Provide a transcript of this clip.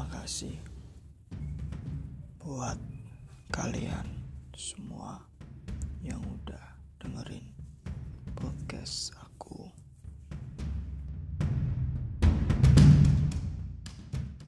Terima kasih buat kalian semua yang udah dengerin podcast